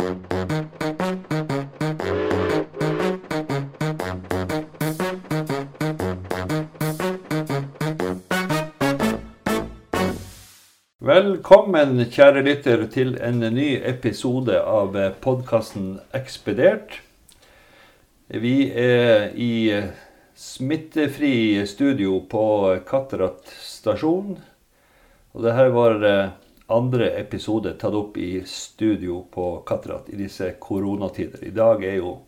Velkommen, kjære lytter, til en ny episode av podkasten Ekspedert. Vi er i smittefri studio på Katterat stasjon. Og det her var andre episode tatt opp i studio på Katterat i disse koronatider. I dag er jo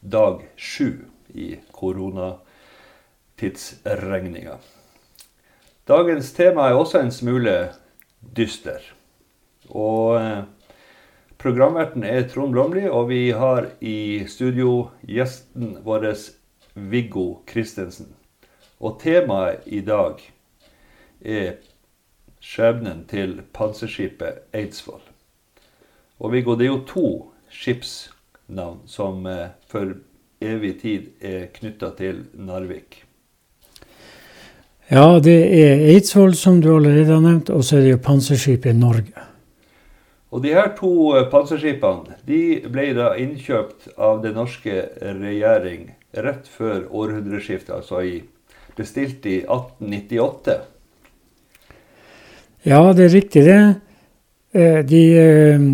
dag sju i koronatidsregninga. Dagens tema er også en smule dyster. Og eh, programverten er Trond Blomli, og vi har i studio gjesten vår Viggo Kristensen. Og temaet i dag er skjebnen til panserskipet Eidsvoll. Og Viggo, det er jo to skipsnavn som eh, for evig tid er knytta til Narvik. Ja, det er Eidsvoll, som du allerede har nevnt, og så er det jo panserskipet Norge. Og de her to eh, panserskipene de ble da innkjøpt av den norske regjering rett før århundreskiftet, altså i, bestilt i 1898. Ja, det er riktig det. Eh, de eh,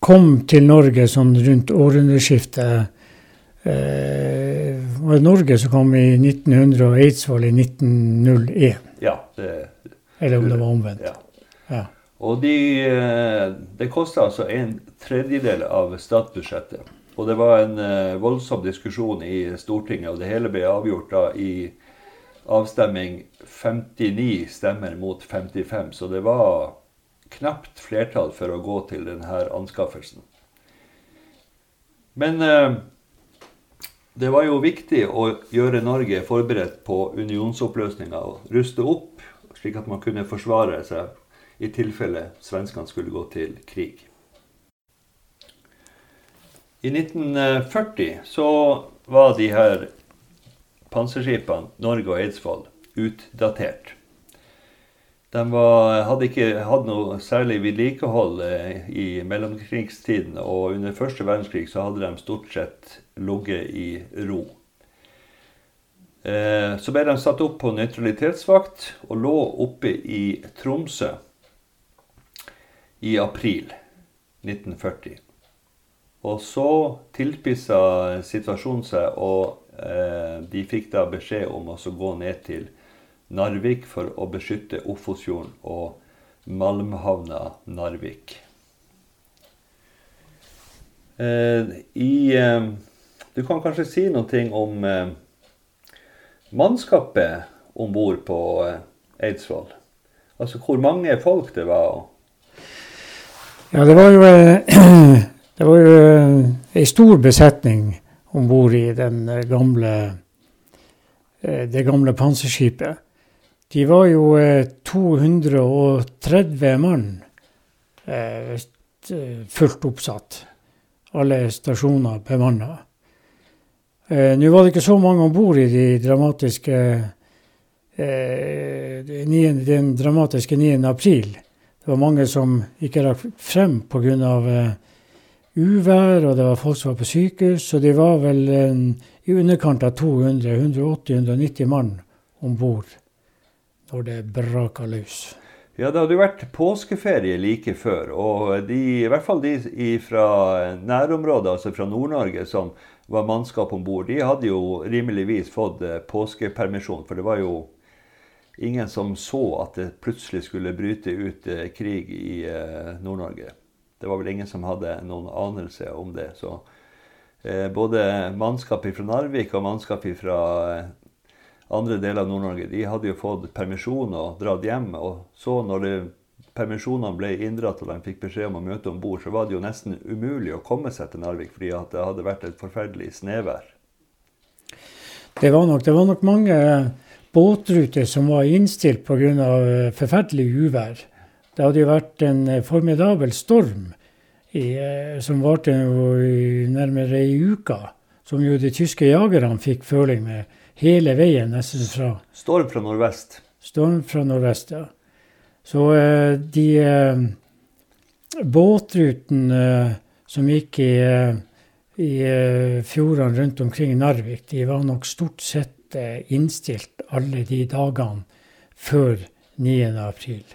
kom til Norge sånn rundt århundreskiftet Det var Norge som kom i 1900 og Eidsvoll i 1901. Ja, det, Eller om det var omvendt. Ja. Ja. Og de, eh, det kosta altså en tredjedel av statsbudsjettet. Og det var en eh, voldsom diskusjon i Stortinget, og det hele ble avgjort da i avstemming 59 stemmer mot 55. Så det var knapt flertall for å gå til denne anskaffelsen. Men eh, det var jo viktig å gjøre Norge forberedt på unionsoppløsninga og ruste opp, slik at man kunne forsvare seg i tilfelle svenskene skulle gå til krig. I 1940 så var de her panserskipene Norge og Eidsvoll utdatert. De var, hadde ikke hatt noe særlig vedlikehold eh, i mellomkrigstiden, og under første verdenskrig så hadde de stort sett ligget i ro. Eh, så ble de satt opp på nøytralitetsvakt og lå oppe i Tromsø i april 1940. Og så tilpissa situasjonen seg, og eh, de fikk da beskjed om å gå ned til Narvik for å beskytte Ofosfjorden og Malmhavna Narvik. Eh, I eh, du kan kanskje si noe om eh, mannskapet om bord på Eidsvoll? Altså hvor mange folk det var? Ja, det var jo, det var jo ei stor besetning om bord i gamle, det gamle panserskipet. De var jo 230 mann fullt oppsatt. Alle stasjoner bemanna. Eh, Nå var det ikke så mange om bord i de dramatiske eh, den dramatiske 9. april. Det var mange som ikke rakk frem pga. Eh, uvær, og det var folk som var på sykehus. Så de var vel eh, i underkant av 200-180-190 mann om bord når det braker løs. Ja, det hadde jo vært påskeferie like før. Og de, i hvert fall de fra nærområdet, altså fra Nord-Norge, som var mannskap om bord, de hadde jo rimeligvis fått eh, påskepermisjon. For det var jo ingen som så at det plutselig skulle bryte ut eh, krig i eh, Nord-Norge. Det var vel ingen som hadde noen anelse om det. Så både mannskap fra Narvik og mannskap fra andre deler av Nord-Norge de hadde jo fått permisjon og dratt hjem. Og så når det permisjonene ble inndratt og de fikk beskjed om å møte om bord, så var det jo nesten umulig å komme seg til Narvik fordi at det hadde vært et forferdelig snevær. Det var nok, det var nok mange båtruter som var innstilt pga. Eh, forferdelig uvær. Det hadde jo vært en eh, formidabel storm i, eh, som varte nærmere ei uke. Som jo de tyske jagerne fikk føling med hele veien nesten fra Storm fra nordvest. Storm fra nordvest, ja. Så eh, de eh, båtrutene som gikk i, eh, i eh, fjordene rundt omkring Narvik, de var nok stort sett innstilt alle de dagene før 9. april.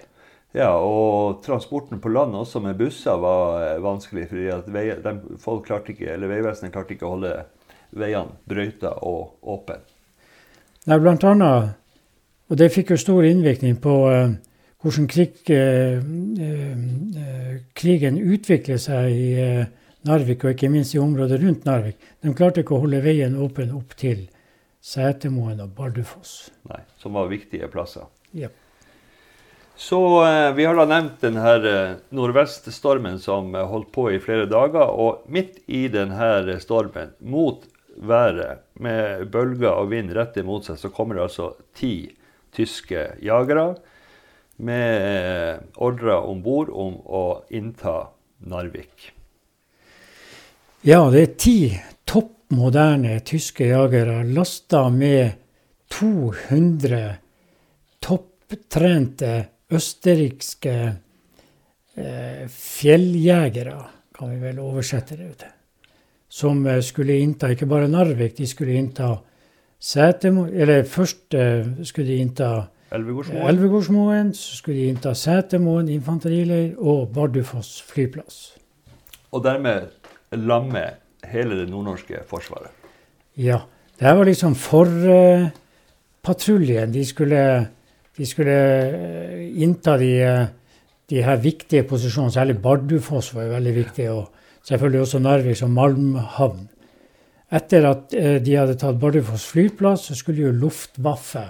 Ja, og transporten på land også med busser var vanskelig. fordi at vei, de, folk klarte ikke, eller Vegvesenet klarte ikke å holde veiene brøyta og åpne. Nei, blant annet, og det fikk jo stor innvirkning på uh, hvordan krig, uh, krigen utvikler seg i Narvik, og ikke minst i området rundt Narvik. De klarte ikke å holde veien åpen opp til Setermoen og Bardufoss. Nei, Som var viktige plasser. Ja. Så eh, Vi har da nevnt denne nordveststormen som holdt på i flere dager. Og midt i denne stormen, mot været, med bølger og vind rett imot seg, så kommer det altså ti tyske jagere med ordre om bord om å innta Narvik. Ja, det er ti topp moderne tyske jagere lasta med 200 topptrente østerrikske eh, fjelljegere, kan vi vel oversette det til. Som eh, skulle innta ikke bare Narvik, de skulle innta Sætemo, eller først eh, skulle de innta Elvegårdsmoen. Så skulle de innta Sætermoen infanterileir og Bardufoss flyplass. Og dermed lamme hele det nordnorske forsvaret? Ja. Det var liksom forpatruljen. Uh, de skulle, de skulle innta de, de, her viktige posisjonene. Særlig Bardufoss var jo veldig viktig. Og selvfølgelig også Narvik som malmhavn. Etter at uh, de hadde tatt Bardufoss flyplass, så skulle jo Luftwaffe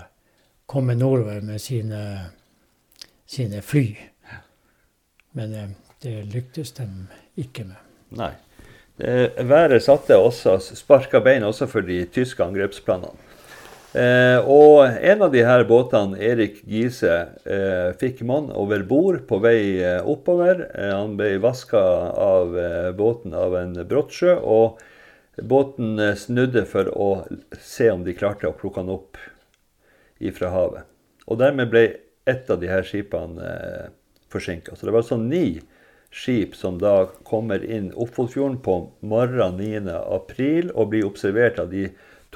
komme nordover med sine, sine fly. Men det lyktes dem ikke med. Nei. Eh, været satte også, sparka bein også for de tyske angrepsplanene. Eh, og en av de her båtene, Erik Giese, eh, fikk mann over bord på vei eh, oppover. Eh, han ble vaska av eh, båten av en brottsjø, og båten snudde for å se om de klarte å plukke han opp ifra havet. Og dermed ble ett av de her skipene eh, forsinka. Så det var altså ni skip som da kommer inn Oppfotfjorden på morgenen 9.4 og blir observert av de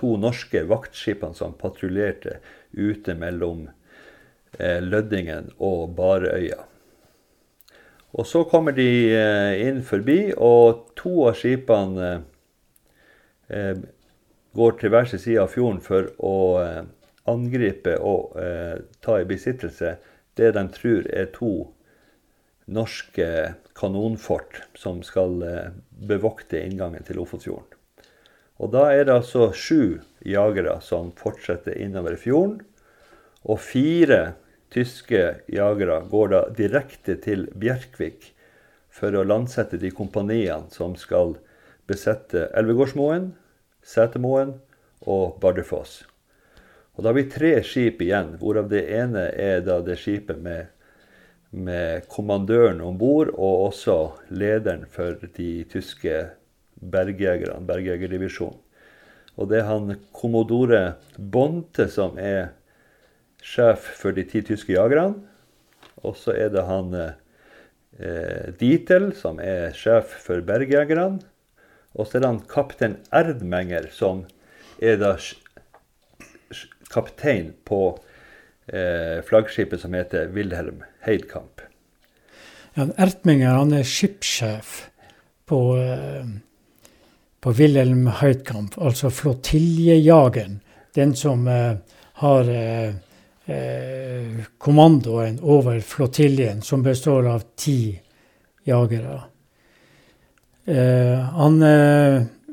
to norske vaktskipene som patruljerte ute mellom eh, Lødingen og Barøya. Og så kommer de eh, inn forbi, og to av skipene eh, går til hver sin side av fjorden for å angripe og ta i besittelse det de tror er to norske kanonfort som skal bevokte inngangen til Lofotfjorden. Og Da er det altså sju jagere som fortsetter innover fjorden. Og fire tyske jagere går da direkte til Bjerkvik for å landsette de kompaniene som skal besette Elvegårdsmoen, Setermoen og Bardufoss. Og Da blir tre skip igjen, hvorav det ene er da det skipet med med kommandøren om bord og også lederen for de tyske bergjegerne, bergjegerdivisjonen. Og det er han kommodore Bonte som er sjef for de ti tyske jagerne. Og så er det han eh, Dietel som er sjef for bergjegerne. Og så er det han kaptein Erdmenger som er da kaptein på eh, flaggskipet som heter Wilhelm Heidkamp. Ja, Ertminger han er skipssjef på, eh, på Wilhelm Heitkamp, altså flotiljejageren. Den som eh, har eh, eh, kommandoen over flotiljen, som består av ti jagere. Eh, han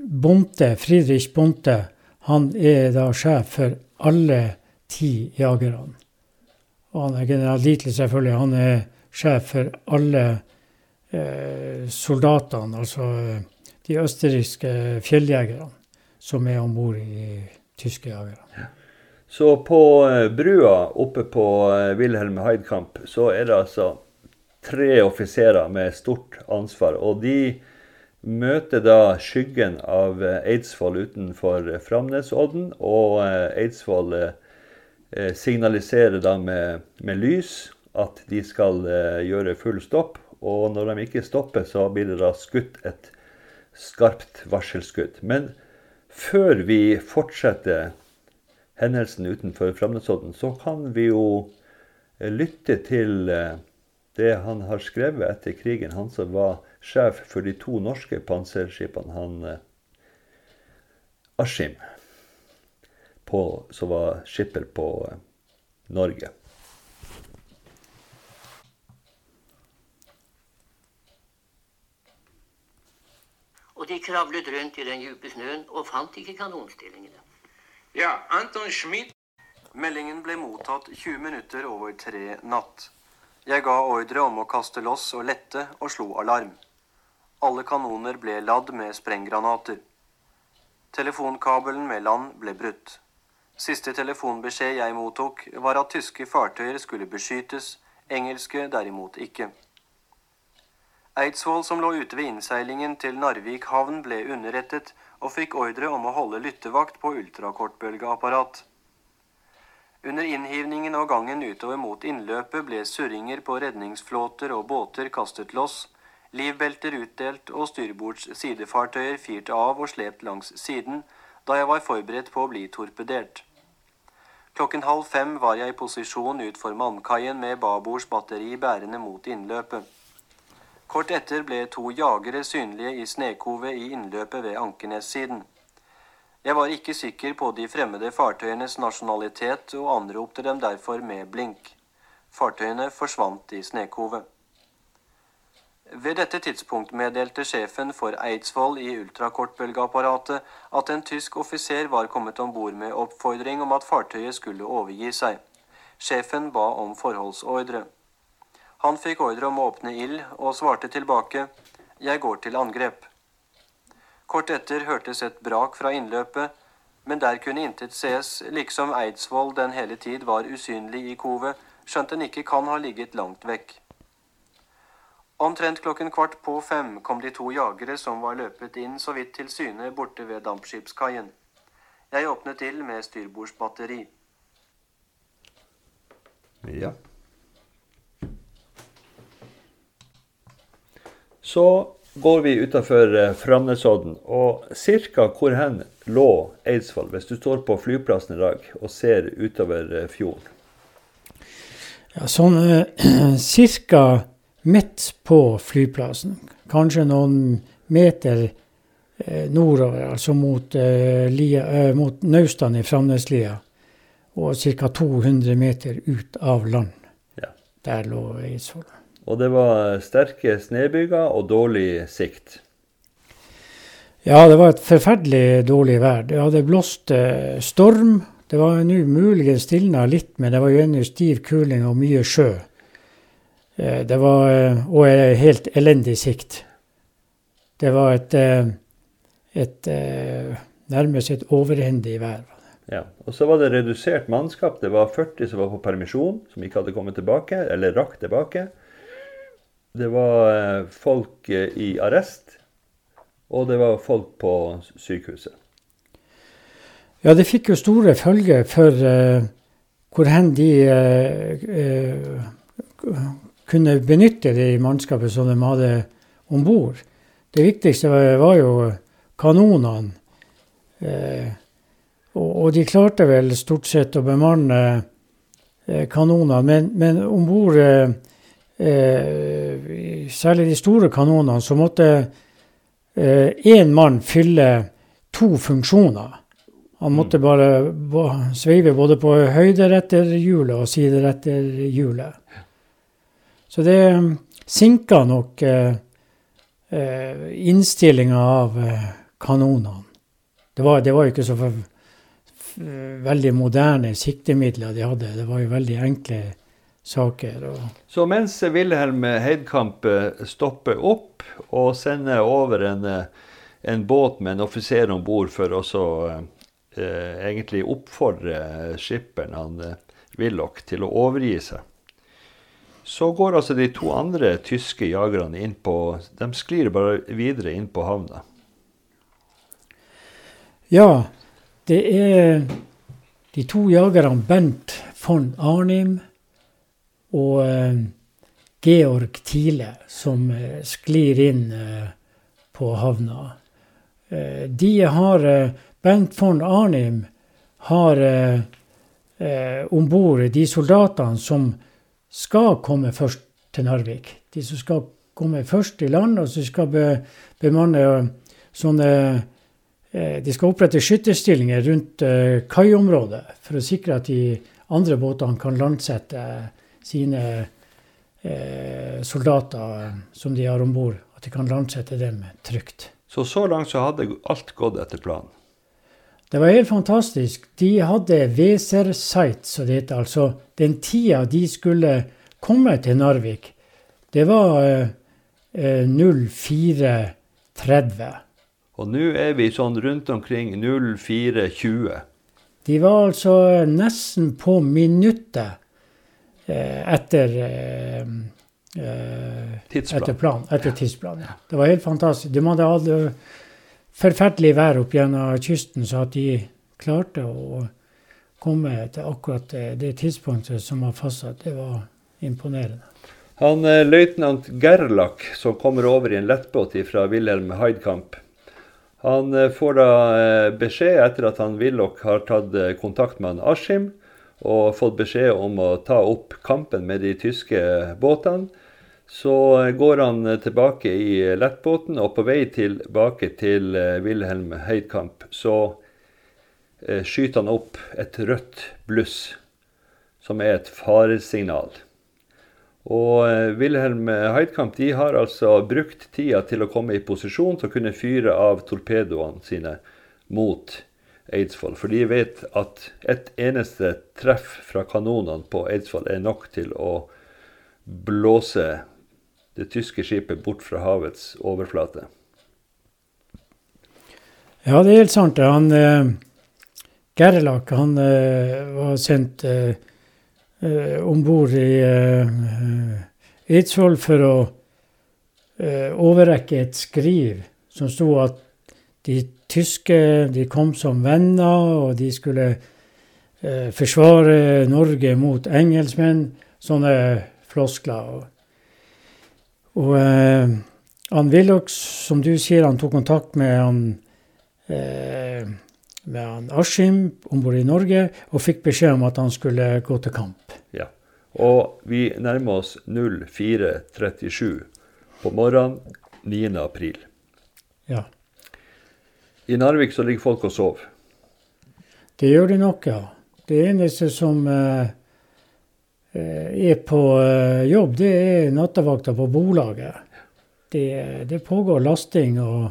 Bonte, Friedrich Bonte, han er da sjef for alle ti jagerne. Og han er general Dietl, selvfølgelig. Han er sjef for alle eh, soldatene, altså eh, de østerrikske fjelljegerne som er om bord i tyske jagere. Ja. Så på eh, brua oppe på eh, Wilhelm Heidkamp så er det altså tre offiserer med stort ansvar. Og de møter da skyggen av eh, Eidsvoll utenfor Framnesodden. Og Eidsvoll signaliserer da med, med, lys at de skal gjøre full stopp. Og når de ikke stopper, så blir det da skutt et skarpt varselskudd. Men før vi fortsetter hendelsen utenfor Framnesodden, så kan vi jo eh, lytte til eh, det han har skrevet etter krigen, han som var sjef for de to norske panserskipene, han eh, Askim, som var skipper på Norge. De kravlet rundt i den dype snøen og fant ikke kanonstillingene. Ja, Anton Schmidt. Meldingen ble mottatt 20 minutter over tre natt. Jeg ga ordre om å kaste loss og lette, og slo alarm. Alle kanoner ble ladd med sprenggranater. Telefonkabelen med land ble brutt. Siste telefonbeskjed jeg mottok, var at tyske fartøyer skulle beskytes, engelske derimot ikke. Eidsvoll, som lå ute ved innseilingen til Narvik havn, ble underrettet og fikk ordre om å holde lyttevakt på ultrakortbølgeapparat. Under innhivningen og gangen utover mot innløpet ble surringer på redningsflåter og båter kastet loss, livbelter utdelt og styrbords sidefartøyer firt av og slept langs siden da jeg var forberedt på å bli torpedert. Klokken halv fem var jeg i posisjon utfor mannkaien med babords batteri bærende mot innløpet. Kort etter ble to jagere synlige i snøkovet i innløpet ved Ankenessiden. Jeg var ikke sikker på de fremmede fartøyenes nasjonalitet, og anropte dem derfor med blink. Fartøyene forsvant i snøkovet. Ved dette tidspunkt meddelte sjefen for Eidsvoll i ultrakortbølgeapparatet at en tysk offiser var kommet om bord med oppfordring om at fartøyet skulle overgi seg. Sjefen ba om forholdsordre. Han fikk ordre om å åpne ild, og svarte tilbake 'Jeg går til angrep'. Kort etter hørtes et brak fra innløpet, men der kunne intet ses, liksom Eidsvoll den hele tid var usynlig i kovet, skjønt den ikke kan ha ligget langt vekk. Omtrent klokken kvart på fem kom de to jagere som var løpet inn så vidt til syne borte ved dampskipskaien. Jeg åpnet ild med styrbordsbatteri. Ja. Så går vi utafor eh, Framnesodden, og ca. hvor hen lå Eidsvoll, hvis du står på flyplassen i dag og ser utover eh, fjorden? Ja, sånn eh, ca. midt på flyplassen. Kanskje noen meter eh, nordover, altså mot, eh, lia, eh, mot Naustene i Framneslia. Og ca. 200 meter ut av land. Ja. Der lå Eidsvoll. Og det var sterke snøbyger og dårlig sikt. Ja, det var et forferdelig dårlig vær. Det hadde blåst eh, storm. Det var nå muligens stilna litt, men det var jo ennå stiv kuling og mye sjø. Eh, det var eh, Og helt elendig sikt. Det var et, et nærmest et overhendig vær. Ja, og Så var det redusert mannskap. Det var 40 som var på permisjon, som ikke hadde kommet tilbake, eller rakk tilbake. Det var eh, folk eh, i arrest, og det var folk på sykehuset. Ja, det fikk jo store følger for uh, hvor hen de uh, uh, kunne benytte det mannskapet som de hadde om bord. Det viktigste var, var jo kanonene. Og, og, de klarte vel stort sett å bemanne kanonene, men, men om bord eh, særlig de store kanonene, så måtte én eh, mann fylle to funksjoner. Han måtte mm. bare sveive både på høyderetterhjulet og sideretterhjulet. Så det mm, sinka nok eh, eh, innstillinga av eh, kanonene. Det var, det var jo ikke så for, veldig moderne siktemidler de hadde. Det var jo veldig enkle saker. Så mens Wilhelm Heidkamp eh, stopper opp og sender over en, eh, en båt med en offiser om bord for å eh, egentlig oppfordre skipperen, han eh, Willoch, til å overgi seg, så går altså de to andre tyske jagerne inn på De sklir bare videre inn på havna. Ja, det er de to jagerne Bent von Arnim og eh, Georg Thiele, som eh, sklir inn eh, på havna. de har Bent von Arnim har om bord de soldatene som skal komme først til Narvik. De som skal komme først i land, og som skal be, bemanne sånne De skal opprette skytterstillinger rundt kaiområdet for å sikre at de andre båtene kan landsette sine eh, soldater som de har om bord. At de kan landsette dem trygt. Så så langt så hadde alt gått etter planen? Det var helt fantastisk. De hadde Weser-site, som det heter. Altså den tida de skulle komme til Narvik, det var eh, 04.30. Og nå er vi sånn rundt omkring 04.20. De var altså nesten på minuttet eh, etter eh, eh, Tidsplan. Etter, plan, etter tidsplanen. Ja. Det var helt fantastisk. De hadde hatt forferdelig vær opp gjennom kysten, så at de klarte å komme til akkurat det, tidspunktet som var fastsatt, det var imponerende. Han eh, løytnant Gerlach, som kommer over i en lettbåt fra Wilhelm Heidkamp, han eh, får da eh, beskjed etter at han Willoch har tatt eh, kontakt med han Askim og fått beskjed om å ta opp kampen med de tyske båtene. Så går han tilbake i lettbåten, og på vei tilbake til eh, Wilhelm Heidkamp så eh, skyter han opp et rødt bluss, som er et faresignal. Og eh, Wilhelm Heidkamp de har altså brukt tida til å komme i posisjon til å kunne fyre av torpedoene sine mot Eidsvoll. For de vet at et eneste treff fra kanonene på Eidsvoll er nok til å blåse det tyske skipet bort fra havets overflate. Ja, det er helt sant. Han, eh, Gerlach han eh, var sendt eh, om bord i eh, Eidsvoll for å eh, overrekke et skriv som sto at de tyske de kom som venner, og de skulle eh, forsvare Norge mot engelskmenn. Sånne floskler. Og, eh, han Willochs, som du sier, han tok kontakt med han eh, med han Askim om bord i Norge og fikk beskjed om at han skulle gå til kamp. Ja. Og vi nærmer oss 04.37 på morgenen 9. april. Ja. I Narvik så ligger folk og sover. Det gjør de nok, ja. Det eneste som eh, eh, er på eh, jobb, det er nattevakta på bolaget. Det, det pågår lasting og,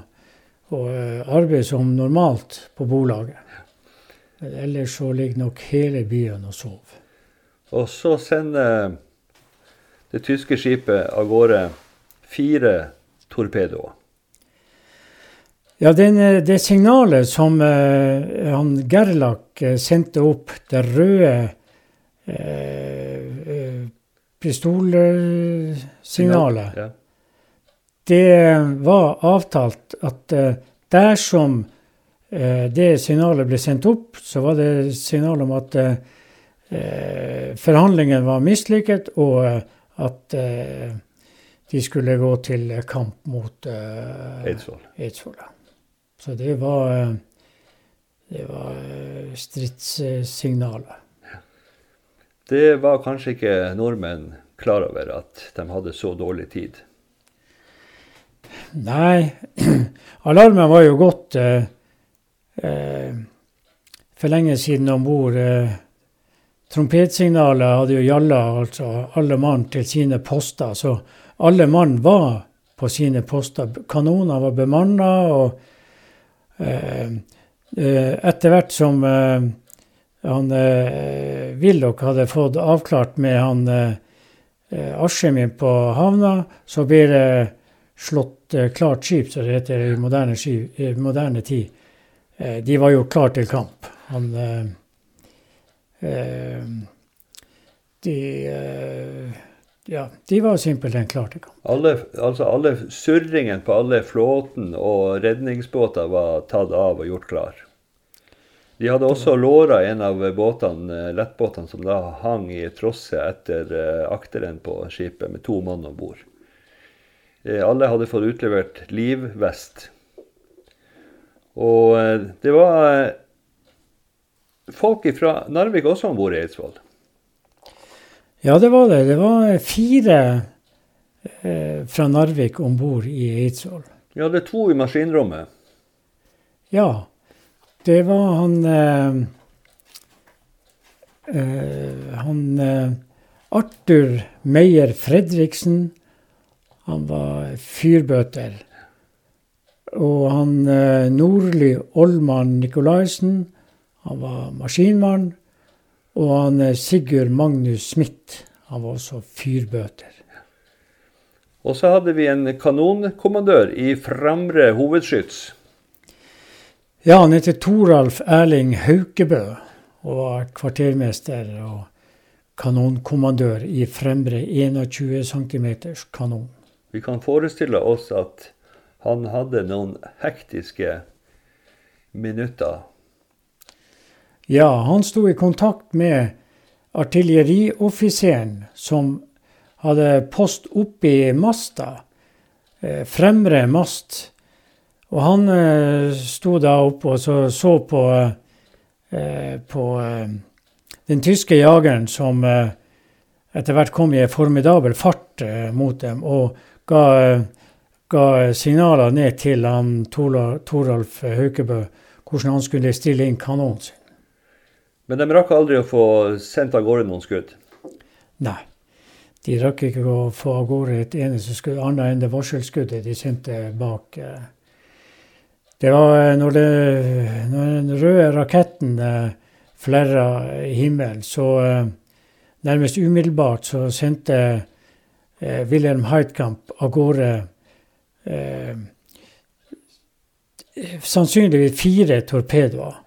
og eh, arbeid som normalt på bolaget. Ellers så ligger nok hele byen og sover. Og så sender det tyske skipet av gårde fire torpedoer. Ja, den, eh, det signalet som eh, han Gerlach eh, sendte opp, det røde eh, eh, pistolsignalet, Ja. det var avtalt at eh, dersom det signalet ble sendt opp, så var det signal om at eh, eh, forhandlingen var mislykket, og at de skulle gå til kamp mot Eidsvoll. Eidsvoll. ja. Så det var, eh, det var eh, stridssignalet. Det var kanskje ikke nordmenn klar over at de hadde så dårlig tid. Nei, alarmen var jo gått eh, eh, for lenge siden om bord. Eh, trompetsignalet hadde jo gjalla altså alle mann til sine poster. Så alle mann var på sine poster. Kanoner var bemanna, og etter hvert som eh, han eh, Willoch hadde fått avklart med han eh, eh, Askim inn på havna, så blir det slått eh, klart skip, som det heter i moderne, skip, i moderne tid. Eh, de var jo klar til kamp. Han eh, eh, De eh, Ja, de var simpelthen klare til kamp. Alle, altså alle surringen på alle flåten og redningsbåter var tatt av og gjort klar. De hadde også låra en av båtene, eh, lettbåtene som da hang i trosset etter eh, akteren på skipet, med to mann om bord. Eh, Alle hadde fått utlevert livvest. Og det var folk fra Narvik også om bord i Eidsvoll. Ja, det var det. Det var fire eh, fra Narvik om bord i Eidsvoll. Ja, det er to i maskinrommet. Ja. Det var han eh, eh, Han eh, Arthur Meyer Fredriksen. Han var fyrbøter. Og han eh, Nordli Olman Nikolaisen. Han var maskinmann. Og han eh, Sigurd Magnus Smith. Han var også fyrbøter. Og så hadde vi en kanonkommandør i Framre hovedskyts. Ja, han heter Toralf Erling Haukebø og var kvartermester og kanonkommandør i Fremre 21 cm kanon. Vi kan forestille oss at han hadde noen hektiske minutter. Ja, han sto i kontakt med artillerioffiseren som hadde post oppe i masta, eh, fremre mast. Og han eh, sto da oppe og så, så på, eh, på den tyske jageren som etter hvert kom i en formidabel fart mot dem, og ga, ga signaler ned til han Torolf Haukebø hvordan han skulle stille inn kanonen sin. Men de rakk aldri å få sendt av gårde noen skudd. Nei. De rakk ikke å få av gårde et eneste skudd annet enn det varselskuddet de sendte bak. eh. Det var eh, når, det, når den røde raketten eh, flerra himmelen, så nærmest umiddelbart så sendte Wilhelm Heitkamp av gårde sannsynligvis fire torpedoer,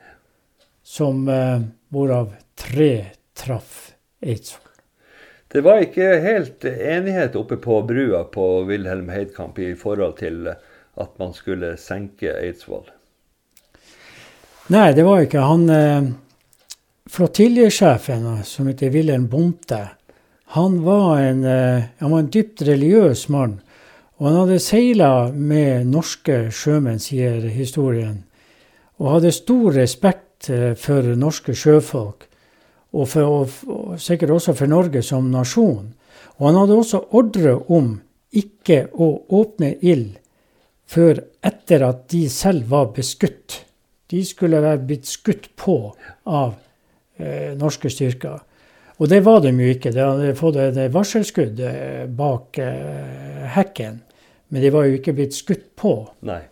som eh, hvorav tre traff Eidsvoll. Det var ikke helt enighet oppe på brua på Wilhelm Heidkamp i forhold til at man skulle senke Eidsvoll. Nei, det var ikke han eh, Flottiljesjefen, eh, som heter Wilhelm Bonte, han var en, eh, han var en dypt religiøs mann. Og han hadde seila med norske sjømenn, sier historien. Og hadde stor respekt eh, for norske sjøfolk. Og, for, og, sikkert også for Norge som nasjon. Og han hadde også ordre om ikke å åpne ild før etter at de selv var beskutt. De skulle være blitt skutt på av eh, norske styrker. Og det var de jo ikke. De hadde fått et varselskudd eh, bak eh, hekken. Men de var jo ikke blitt skutt på. Nei.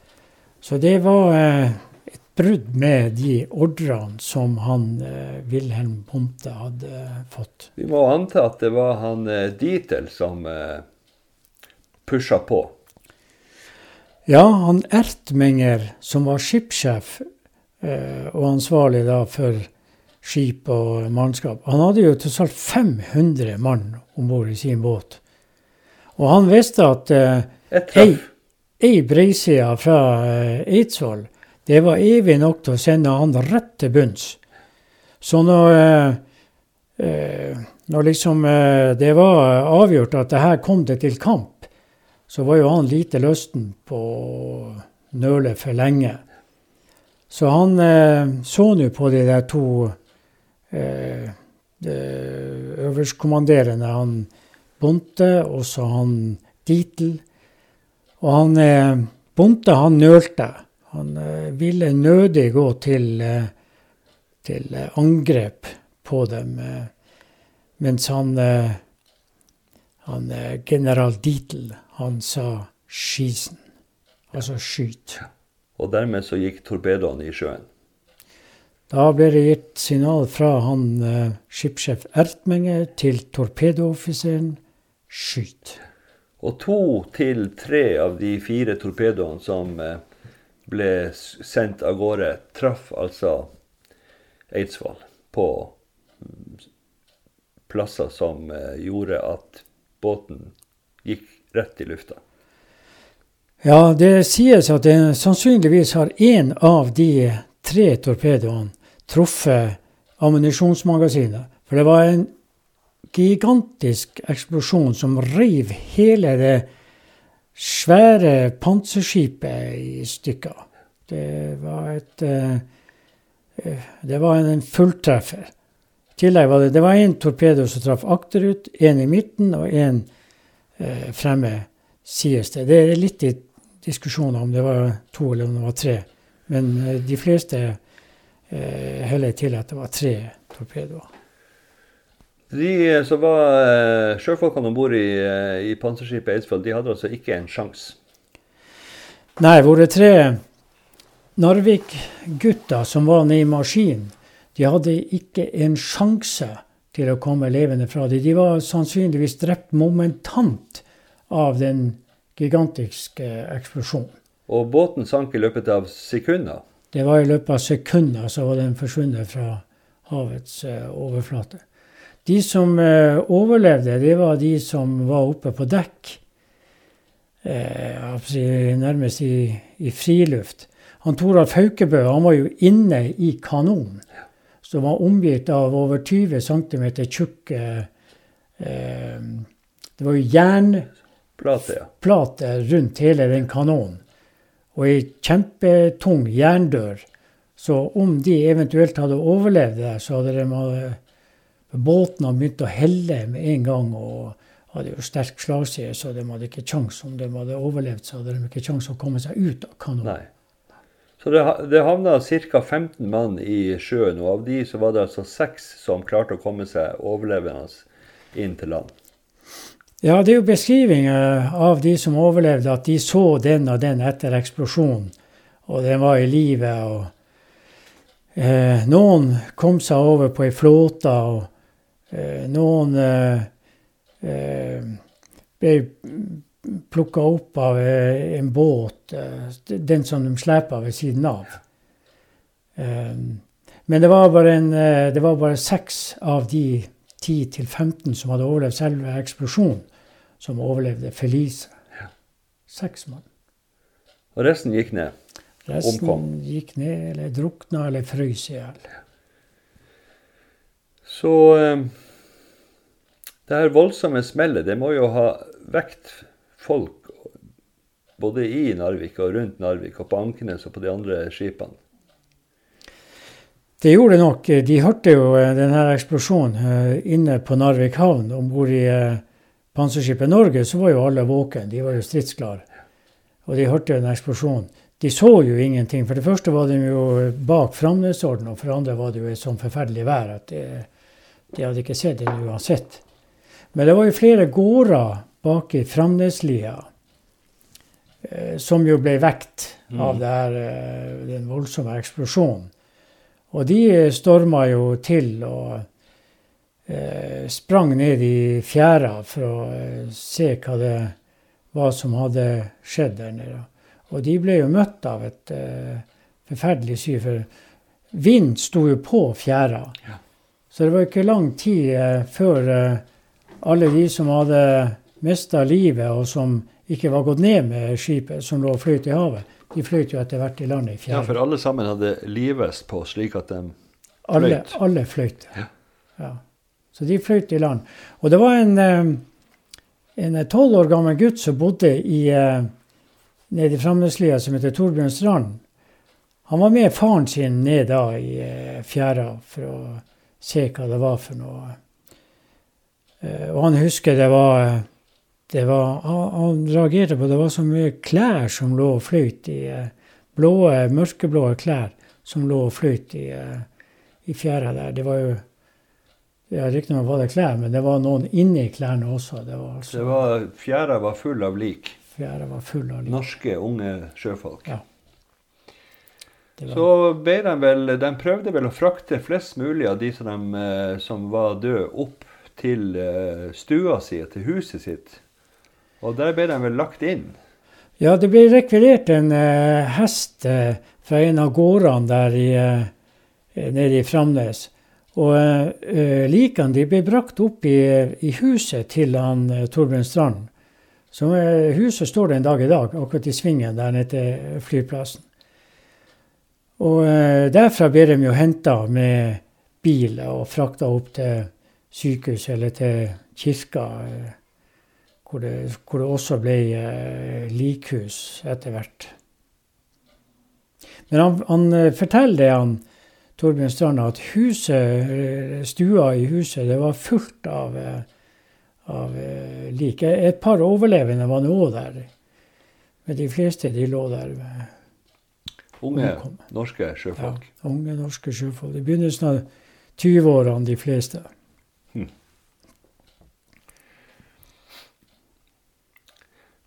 Så det var eh, brudd med de ordrene som han eh, Wilhelm Bonte hadde eh, fått. Vi må anta at det var han eh, Dietel som eh, pusha på. Ja, han Ertmenger, som var skipssjef eh, og ansvarlig da for skip og mannskap, han hadde jo totalt 500 mann om bord i sin båt. Og han visste at eh, ei, ei breiside fra eh, Eidsvoll, det var evig nok til å sende han rett til bunns. Så når, eh, eh, når liksom eh, det var avgjort at det her kom det til kamp, så var jo han lite lysten på å nøle for lenge. Så han eh, så nå på de der to eh, de øverstkommanderende, han Bonte og så han Dietl. Og han eh, Bonte, han nølte. Han eh, ville nødig gå til, eh, til eh, angrep på dem. Mens han, han general Dietl, han sa 'skisen'. Altså 'skyt'. Og dermed så gikk torpedoene i sjøen. Da ble det gitt signal fra han eh, skipssjef Ertmenger til torpedooffiseren 'skyt'. Og to til tre av de fire torpedoene som eh, ble sendt av gårde, traff altså Eidsvoll på mm, plasser som eh, gjorde at båten gikk rett i lufta. Ja, det sies at det sannsynligvis har én av de tre torpedoene truffet ammunisjonsmagasinet. For det var en gigantisk eksplosjon som reiv hele det svære panserskipet i stykker. Det var et eh, eh, Det var en fulltreffer. I tillegg var det det var én torpedo som traff akterut, én i midten og én eh, fremme, sies det. Det er litt i diskusjoner om det var to eller om det var tre. Men de fleste heller til at det var tre torpedoer. De eh, som var eh, sjøfolkene om bord i, eh, i panserskipet Eidsvoll, de hadde altså ikke en sjanse. Nei, våre tre Narvik-gutter som var nede i maskinen, de hadde ikke en sjanse til å komme levende fra det. De var sannsynligvis drept momentant av den gigantiske eksplosjonen. Og båten sank i løpet av sekunder. Det var i løpet av sekunder så var den forsvunnet fra havets overflate. De som eh, overlevde, det var de som var oppe på dekk. Eh, nærmest i, i friluft. Han Toralf Haukebø han var jo inne i kanonen, som var omgitt av over 20 cm tjukke eh, Det var jo jernplate ja. rundt hele den kanonen. Og ei kjempetung jerndør. Så om de eventuelt hadde overlevd det, så hadde de båten hadde begynt å helle med en gang. og hadde jo sterk slagside, så de hadde ikke kjangs. Om de hadde overlevd, så hadde de ikke kjangs å komme seg ut av kanonen. Så det, det havna ca. 15 mann i sjøen, og av de så var det altså seks som klarte å komme seg overlevende inn til land. Ja, det er jo beskrivinger av de som overlevde, at de så den og den etter eksplosjonen, og den var i live. og eh, Noen kom seg over på ei flåte, og eh, noen eh, eh, ble plukka opp av eh, en båt, eh, den som de slepa ved siden av. Eh, men det var bare, en, eh, det var bare seks av de 10-15 som hadde overlevd selve eksplosjonen, som overlevde forliset. Seks mann. Og resten gikk ned. Resten Omkom. gikk ned, eller drukna, eller frøs i hjel. Så eh, det her voldsomme smellet, det må jo ha vekt folk både i Narvik og rundt Narvik og på Ankenes og på de andre skipene. Det gjorde det nok. De hørte jo eh, denne eksplosjonen eh, inne på Narvik havn. Om bord i panserskipet Norge så var jo alle våkne. De var jo stridsklare. Og de hørte jo den eksplosjonen. De så jo ingenting. For det første var de jo bak Framnesorden, og for det andre var det jo et sånn forferdelig vær at de, de hadde ikke sett det uansett. Men det var jo flere gårder bak i Framneslia eh, som jo ble vekt av det her, eh, den voldsomme eksplosjonen. Og de storma jo til og eh, sprang ned i fjæra for å eh, se hva det hva som hadde skjedd der nede. Og de ble jo møtt av et eh, forferdelig syn, for vind sto jo på fjæra. Så det var ikke lang tid eh, før eh, alle de som hadde mista livet, og som ikke var gått ned med skipet, som lå og fløyt i havet, de fløyt jo etter hvert i land i Ja, for alle sammen hadde livvest på, slik at de Alle, fløyt. alle fløyt. Ja. Så de fløyt i land. Og det var en eh, en tolv år gammel gutt som bodde i, nede i Framneslia, som heter Torbjørn Strand. Han var med faren sin ned da i fjæra for å se hva det var for noe. Eh, og han husker det var, eh, det var han, reagerte på det var så mye klær som lå og fløyt i eh, blå, mørkeblå klær som lå og fløyt i, eh, i fjæra der. Det var jo ja, Riktignok var det klær, men det var noen inni klærne også. Det var altså, det var, Fjæra var full av lik. Fjæra var full av lik. Norske, unge sjøfolk. Ja. Så ble de vel De prøvde vel å frakte flest mulig av de som, de, eh, som var døde, opp til eh, stua si, til huset sitt. Og der ble de vel lagt inn. ja, det ble rekvirert en eh, hest eh, fra en av gårdene der i, eh, nede i Framnes. Og eh, likene de ble brakt opp i, i huset til han eh, Torbjørn Strand. Så eh, huset står det en dag i dag, akkurat i svingen der nede til flyplassen. Og eh, derfra ble de jo henta med bil og frakta opp til sykehuset eller til kirka, eh, hvor det, hvor det også ble eh, likhus etter hvert. Men han, han forteller det, han Torbjørn Strand, at huset, stua i huset det var fullt av, av lik. Et par overlevende var nå der. Men de fleste de lå der. Unge norske sjøfolk? Ja, unge norske sjøfolk. I begynnelsen av 20-årene, de fleste. Hm.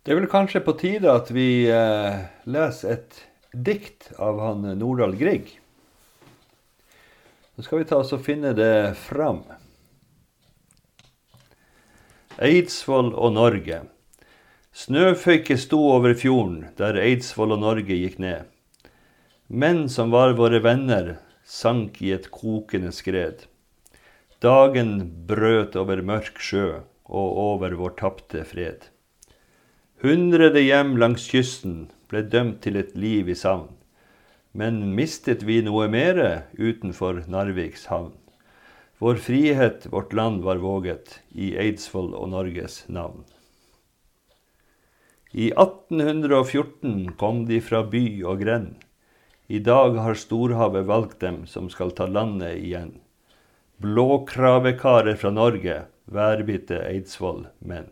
Det er vel kanskje på tide at vi eh, leser et dikt av han Nordahl Grieg. Så skal vi ta oss og finne det fram. Eidsvoll og Norge. Snøføyke sto over fjorden der Eidsvoll og Norge gikk ned. Menn som var våre venner, sank i et kokende skred. Dagen brøt over mørk sjø og over vår tapte fred. Hundrede hjem langs kysten ble dømt til et liv i savn. Men mistet vi noe mere utenfor Narviks havn? Vår frihet, vårt land var våget, i Eidsvoll og Norges navn. I 1814 kom de fra by og grend. I dag har storhavet valgt dem som skal ta landet igjen. Blåkravekarer fra Norge, værbitte Eidsvoll-menn.